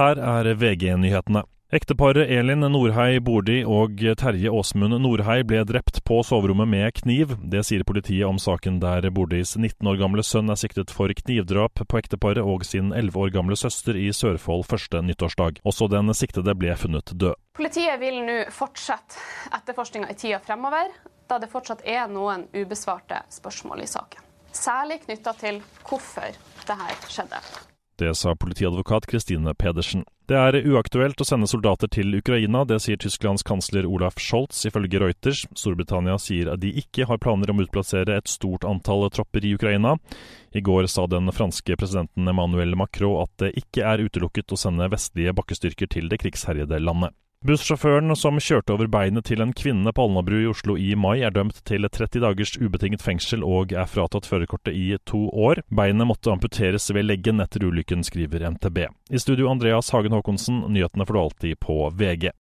Her er VG-nyhetene. Ekteparet Elin Nordhei Bordi og Terje Åsmund Nordhei ble drept på soverommet med kniv. Det sier politiet om saken der Bordis 19 år gamle sønn er siktet for knivdrap på ekteparet og sin 11 år gamle søster i Sørfold første nyttårsdag. Også den siktede ble funnet død. Politiet vil nå fortsette etterforskninga i tida fremover, da det fortsatt er noen ubesvarte spørsmål i saken. Særlig knytta til hvorfor dette skjedde. Det sa politiadvokat Kristine Pedersen. Det er uaktuelt å sende soldater til Ukraina, det sier Tysklands kansler Olaf Scholz ifølge Reuters. Storbritannia sier at de ikke har planer om å utplassere et stort antall tropper i Ukraina. I går sa den franske presidenten Emmanuel Macron at det ikke er utelukket å sende vestlige bakkestyrker til det krigsherjede landet. Bussjåføren som kjørte over beinet til en kvinne på Alnabru i Oslo i mai, er dømt til 30 dagers ubetinget fengsel og er fratatt førerkortet i to år. Beinet måtte amputeres ved leggen etter ulykken, skriver NTB. I studio Andreas Hagen Haakonsen, nyhetene får du alltid på VG.